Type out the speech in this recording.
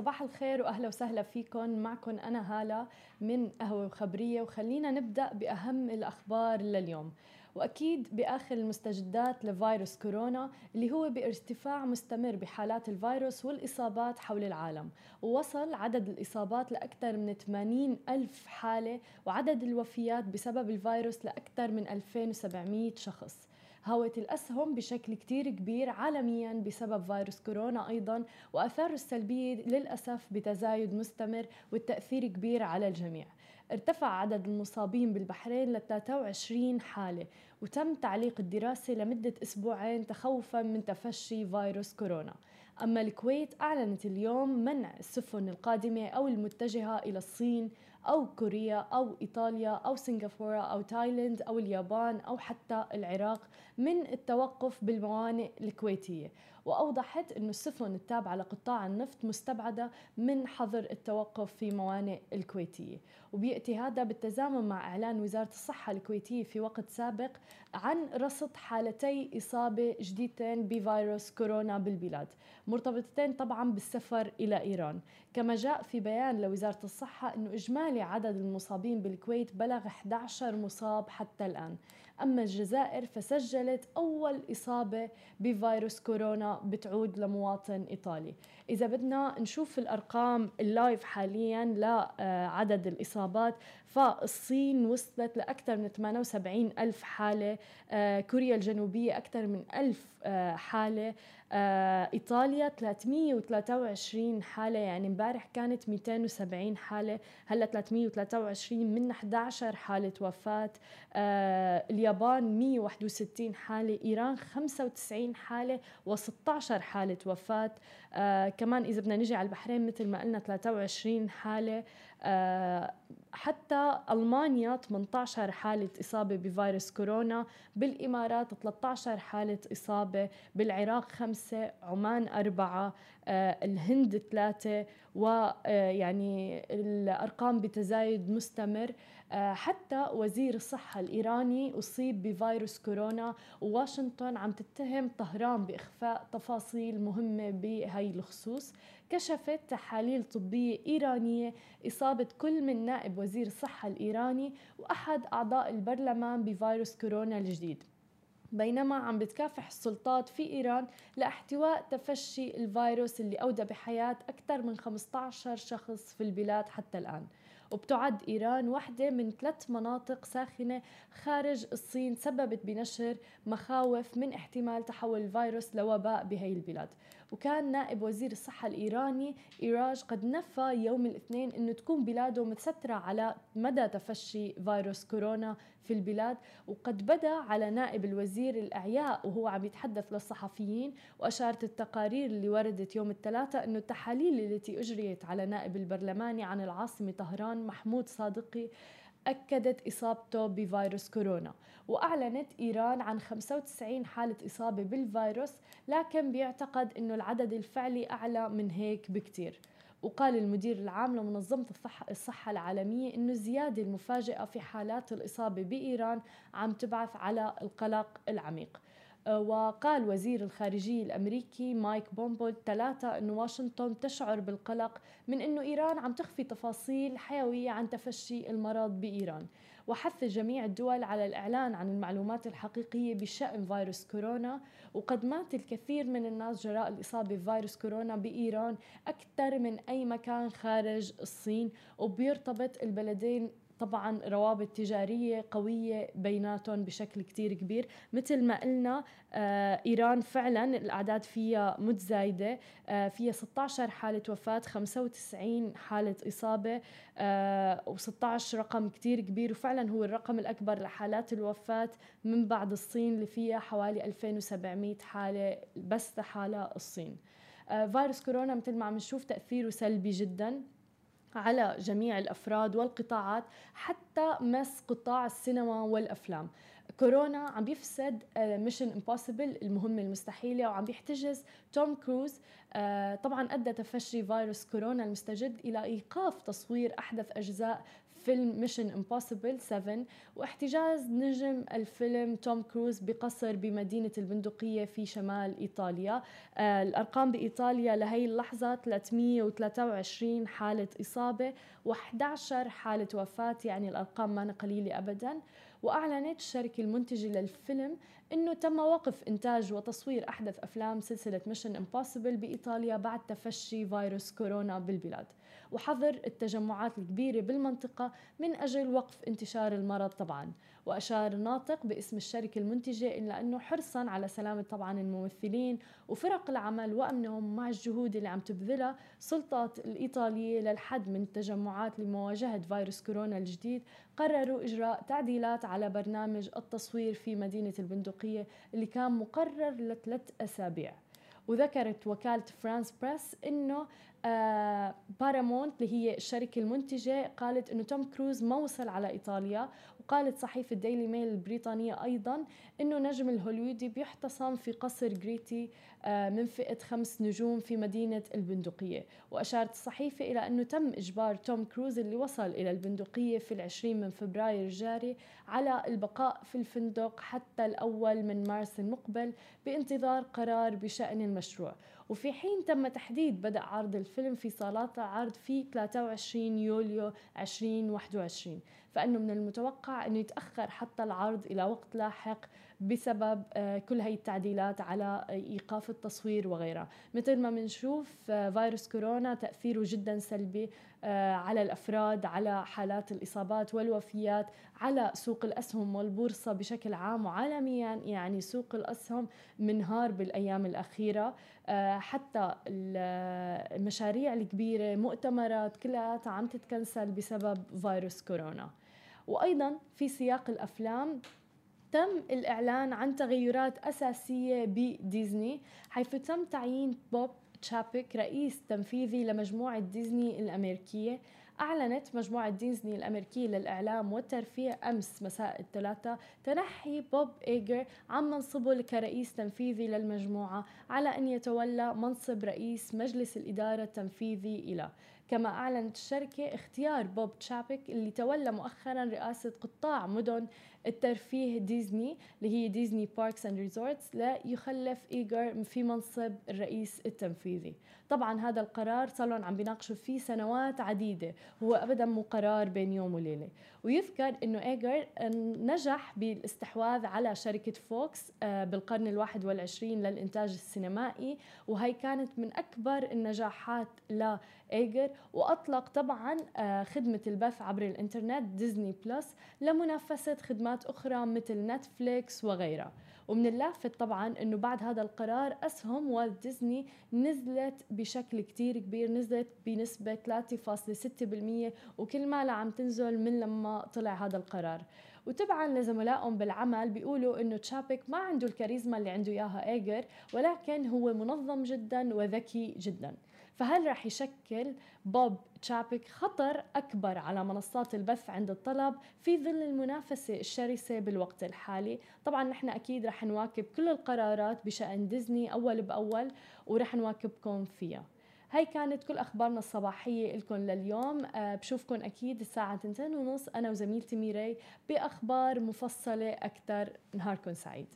صباح الخير وأهلا وسهلا فيكم. معكم أنا هالة من قهوة وخبرية وخلينا نبدأ بأهم الأخبار لليوم. وأكيد بآخر المستجدات لفيروس كورونا اللي هو بارتفاع مستمر بحالات الفيروس والإصابات حول العالم. ووصل عدد الإصابات لأكثر من 80 ألف حالة وعدد الوفيات بسبب الفيروس لأكثر من 2700 شخص. هاوت الأسهم بشكل كتير كبير عالميا بسبب فيروس كورونا أيضا وأثاره السلبية للأسف بتزايد مستمر والتأثير كبير على الجميع. ارتفع عدد المصابين بالبحرين ل 23 حالة وتم تعليق الدراسة لمدة أسبوعين تخوفا من تفشي فيروس كورونا. أما الكويت أعلنت اليوم منع السفن القادمة أو المتجهة إلى الصين أو كوريا أو إيطاليا أو سنغافورة أو تايلاند أو اليابان أو حتى العراق من التوقف بالموانئ الكويتية. وأوضحت أن السفن التابعة لقطاع النفط مستبعدة من حظر التوقف في موانئ الكويتية. وبيأتي هذا بالتزامن مع إعلان وزارة الصحة الكويتية في وقت سابق عن رصد حالتي إصابة جديدتين بفيروس كورونا بالبلاد مرتبطتين طبعا بالسفر إلى إيران. كما جاء في بيان لوزارة الصحة أنه إجمالي عدد المصابين بالكويت بلغ 11 مصاب حتى الآن. أما الجزائر فسجلت أول إصابة بفيروس كورونا بتعود لمواطن إيطالي. إذا بدنا نشوف الأرقام اللايف حاليا لعدد الإصابات فالصين وصلت لأكثر من 78 ألف حالة آه، كوريا الجنوبية أكثر من ألف آه، حالة آه، إيطاليا 323 حالة يعني امبارح كانت 270 حالة هلأ 323 من 11 حالة وفاة اليابان 161 حالة إيران 95 حالة و16 حالة وفاة. كمان إذا بدنا نجي على البحرين مثل ما قلنا 23 حالة. حتى ألمانيا 18 حالة إصابة بفيروس كورونا بالإمارات 13 حالة إصابة بالعراق خمسة عمان أربعة آه، الهند ثلاثة ويعني آه، الأرقام بتزايد مستمر. آه، حتى وزير الصحة الإيراني أصيب بفيروس كورونا وواشنطن عم تتهم طهران بإخفاء تفاصيل مهمة بهي الخصوص. كشفت تحاليل طبية إيرانية إصابة كل من نائب وزير الصحة الإيراني وأحد أعضاء البرلمان بفيروس كورونا الجديد. بينما عم بتكافح السلطات في إيران لاحتواء تفشي الفيروس اللي أودى بحياة أكثر من 15 شخص في البلاد حتى الآن. وبتعد إيران واحدة من ثلاث مناطق ساخنة خارج الصين سببت بنشر مخاوف من احتمال تحول الفيروس لوباء بهي البلاد. وكان نائب وزير الصحة الإيراني إيراج قد نفى يوم الاثنين أنه تكون بلاده متسترة على مدى تفشي فيروس كورونا في البلاد وقد بدا على نائب الوزير الإعياء وهو عم يتحدث للصحفيين وأشارت التقارير اللي وردت يوم الثلاثاء أنه التحاليل التي أجريت على نائب البرلماني عن العاصمة طهران محمود صادقي أكدت إصابته بفيروس كورونا وأعلنت إيران عن 95 حالة إصابة بالفيروس لكن بيعتقد أنه العدد الفعلي أعلى من هيك بكتير. وقال المدير العام لمنظمة الصحة العالمية أنه الزيادة المفاجئة في حالات الإصابة بإيران عم تبعث على القلق العميق. وقال وزير الخارجية الأمريكي مايك بومبو ثلاثة أن واشنطن تشعر بالقلق من أنه إيران عم تخفي تفاصيل حيوية عن تفشي المرض بإيران. وحث جميع الدول على الإعلان عن المعلومات الحقيقية بشأن فيروس كورونا وقد مات الكثير من الناس جراء الإصابة بفيروس كورونا بإيران أكثر من أي مكان خارج الصين. وبيرتبط البلدين طبعا روابط تجارية قوية بيناتهم بشكل كتير كبير. مثل ما قلنا آه إيران فعلا الأعداد فيها متزايدة آه فيها 16 حالة وفاة 95 حالة إصابة آه و16 رقم كتير كبير. وفعلا هو الرقم الأكبر لحالات الوفاة من بعد الصين اللي فيها حوالي 2700 حالة بس لحالة الصين. فيروس كورونا مثل ما عم نشوف تأثيره سلبي جدا. على جميع الأفراد والقطاعات حتى مس قطاع السينما والأفلام. كورونا عم بيفسد Mission Impossible المهمة المستحيلة وعم بيحتجز توم كروز. آه، طبعا أدى تفشي فيروس كورونا المستجد إلى إيقاف تصوير أحدث أجزاء فيلم Mission Impossible 7 واحتجاز نجم الفيلم توم كروز بقصر بمدينة البندقية في شمال إيطاليا. آه الأرقام بإيطاليا لهي اللحظة 323 حالة إصابة و11 حالة وفاة يعني الأرقام ما قليلة أبدا. وأعلنت الشركة المنتجة للفيلم أنه تم وقف إنتاج وتصوير أحدث أفلام سلسلة Mission Impossible بإيطاليا بعد تفشي فيروس كورونا بالبلاد. وحظر التجمعات الكبيرة بالمنطقة من أجل وقف انتشار المرض طبعا. وأشار ناطق باسم الشركة المنتجة إلى أنه حرصا على سلامة طبعا الممثلين وفرق العمل وأمنهم مع الجهود اللي عم تبذلها سلطات الإيطالية للحد من التجمعات لمواجهة فيروس كورونا الجديد. قرروا إجراء تعديلات على برنامج التصوير في مدينة البندقية اللي كان مقرر لثلاث أسابيع. وذكرت وكالة فرانس بريس أنه آه بارامونت اللي هي الشركة المنتجة قالت أنه توم كروز ما وصل على إيطاليا وقالت صحيفة ديلي ميل البريطانية أيضا أنه نجم الهوليودي بيحتصم في قصر جريتي آه من فئة خمس نجوم في مدينة البندقية. وأشارت الصحيفة إلى أنه تم إجبار توم كروز اللي وصل إلى البندقية في العشرين من فبراير الجاري على البقاء في الفندق حتى الأول من مارس المقبل بانتظار قرار بشأن المشروع. وفي حين تم تحديد بدء عرض الفيلم في صالات العرض في 23 يوليو 2021 فإنه من المتوقع أنه يتأخر حتى العرض إلى وقت لاحق. بسبب آه، كل هاي التعديلات على إيقاف التصوير وغيرها. مثل ما بنشوف آه، فيروس كورونا تأثيره جدا سلبي آه، على الأفراد على حالات الإصابات والوفيات على سوق الأسهم والبورصة بشكل عام وعالميا يعني سوق الأسهم منهار بالأيام الأخيرة. حتى المشاريع الكبيرة مؤتمرات كلها عم تتكنسل بسبب فيروس كورونا. وأيضا في سياق الأفلام تم الإعلان عن تغيرات أساسية بديزني حيث تم تعيين بوب تشابيك رئيس تنفيذي لمجموعة ديزني الأمريكية. أعلنت مجموعة ديزني الأمريكية للإعلام والترفيه أمس مساء الثلاثاء تنحي بوب إيجر عن منصبه كرئيس تنفيذي للمجموعة على أن يتولى منصب رئيس مجلس الإدارة التنفيذي إلى كما أعلنت الشركة اختيار بوب تشابيك اللي تولى مؤخرا رئاسة قطاع مدن الترفيه ديزني اللي هي Disney Parks and Resorts ليخلف ايجر في منصب الرئيس التنفيذي. طبعا هذا القرار صار لهم عم بيناقشوا فيه سنوات عديدة هو ابدا مو قرار بين يوم وليلة. ويذكر إنه ايجر نجح بالاستحواذ على شركة فوكس آه، بالقرن الواحد والعشرين للإنتاج السينمائي وهي كانت من أكبر النجاحات لإيجر وأطلق طبعا آه، خدمة البث عبر الإنترنت ديزني بلس لمنافسة خدمات أخرى مثل نتفليكس وغيرها. ومن اللافت طبعا إنه بعد هذا القرار أسهم والت ديزني نزلت بشكل كتير كبير نزلت بنسبة 3.6% وكل ما عم تنزل من لما طلع هذا القرار. وتبعا لزملائهم بالعمل بيقولوا إنه تشابيك ما عنده الكاريزما اللي عنده إياها إيجر ولكن هو منظم جدا وذكي جدا. فهل رح يشكل بوب تشابيك خطر أكبر على منصات البث عند الطلب في ظل المنافسة الشرسة بالوقت الحالي؟ طبعا نحن أكيد رح نواكب كل القرارات بشأن ديزني أول بأول ورح نواكبكم فيها. هاي كانت كل أخبارنا الصباحية لكم لليوم. أه بشوفكم أكيد الساعة 2 ونص. أنا وزميلتي ميري بأخبار مفصلة أكثر نهاركم سعيد.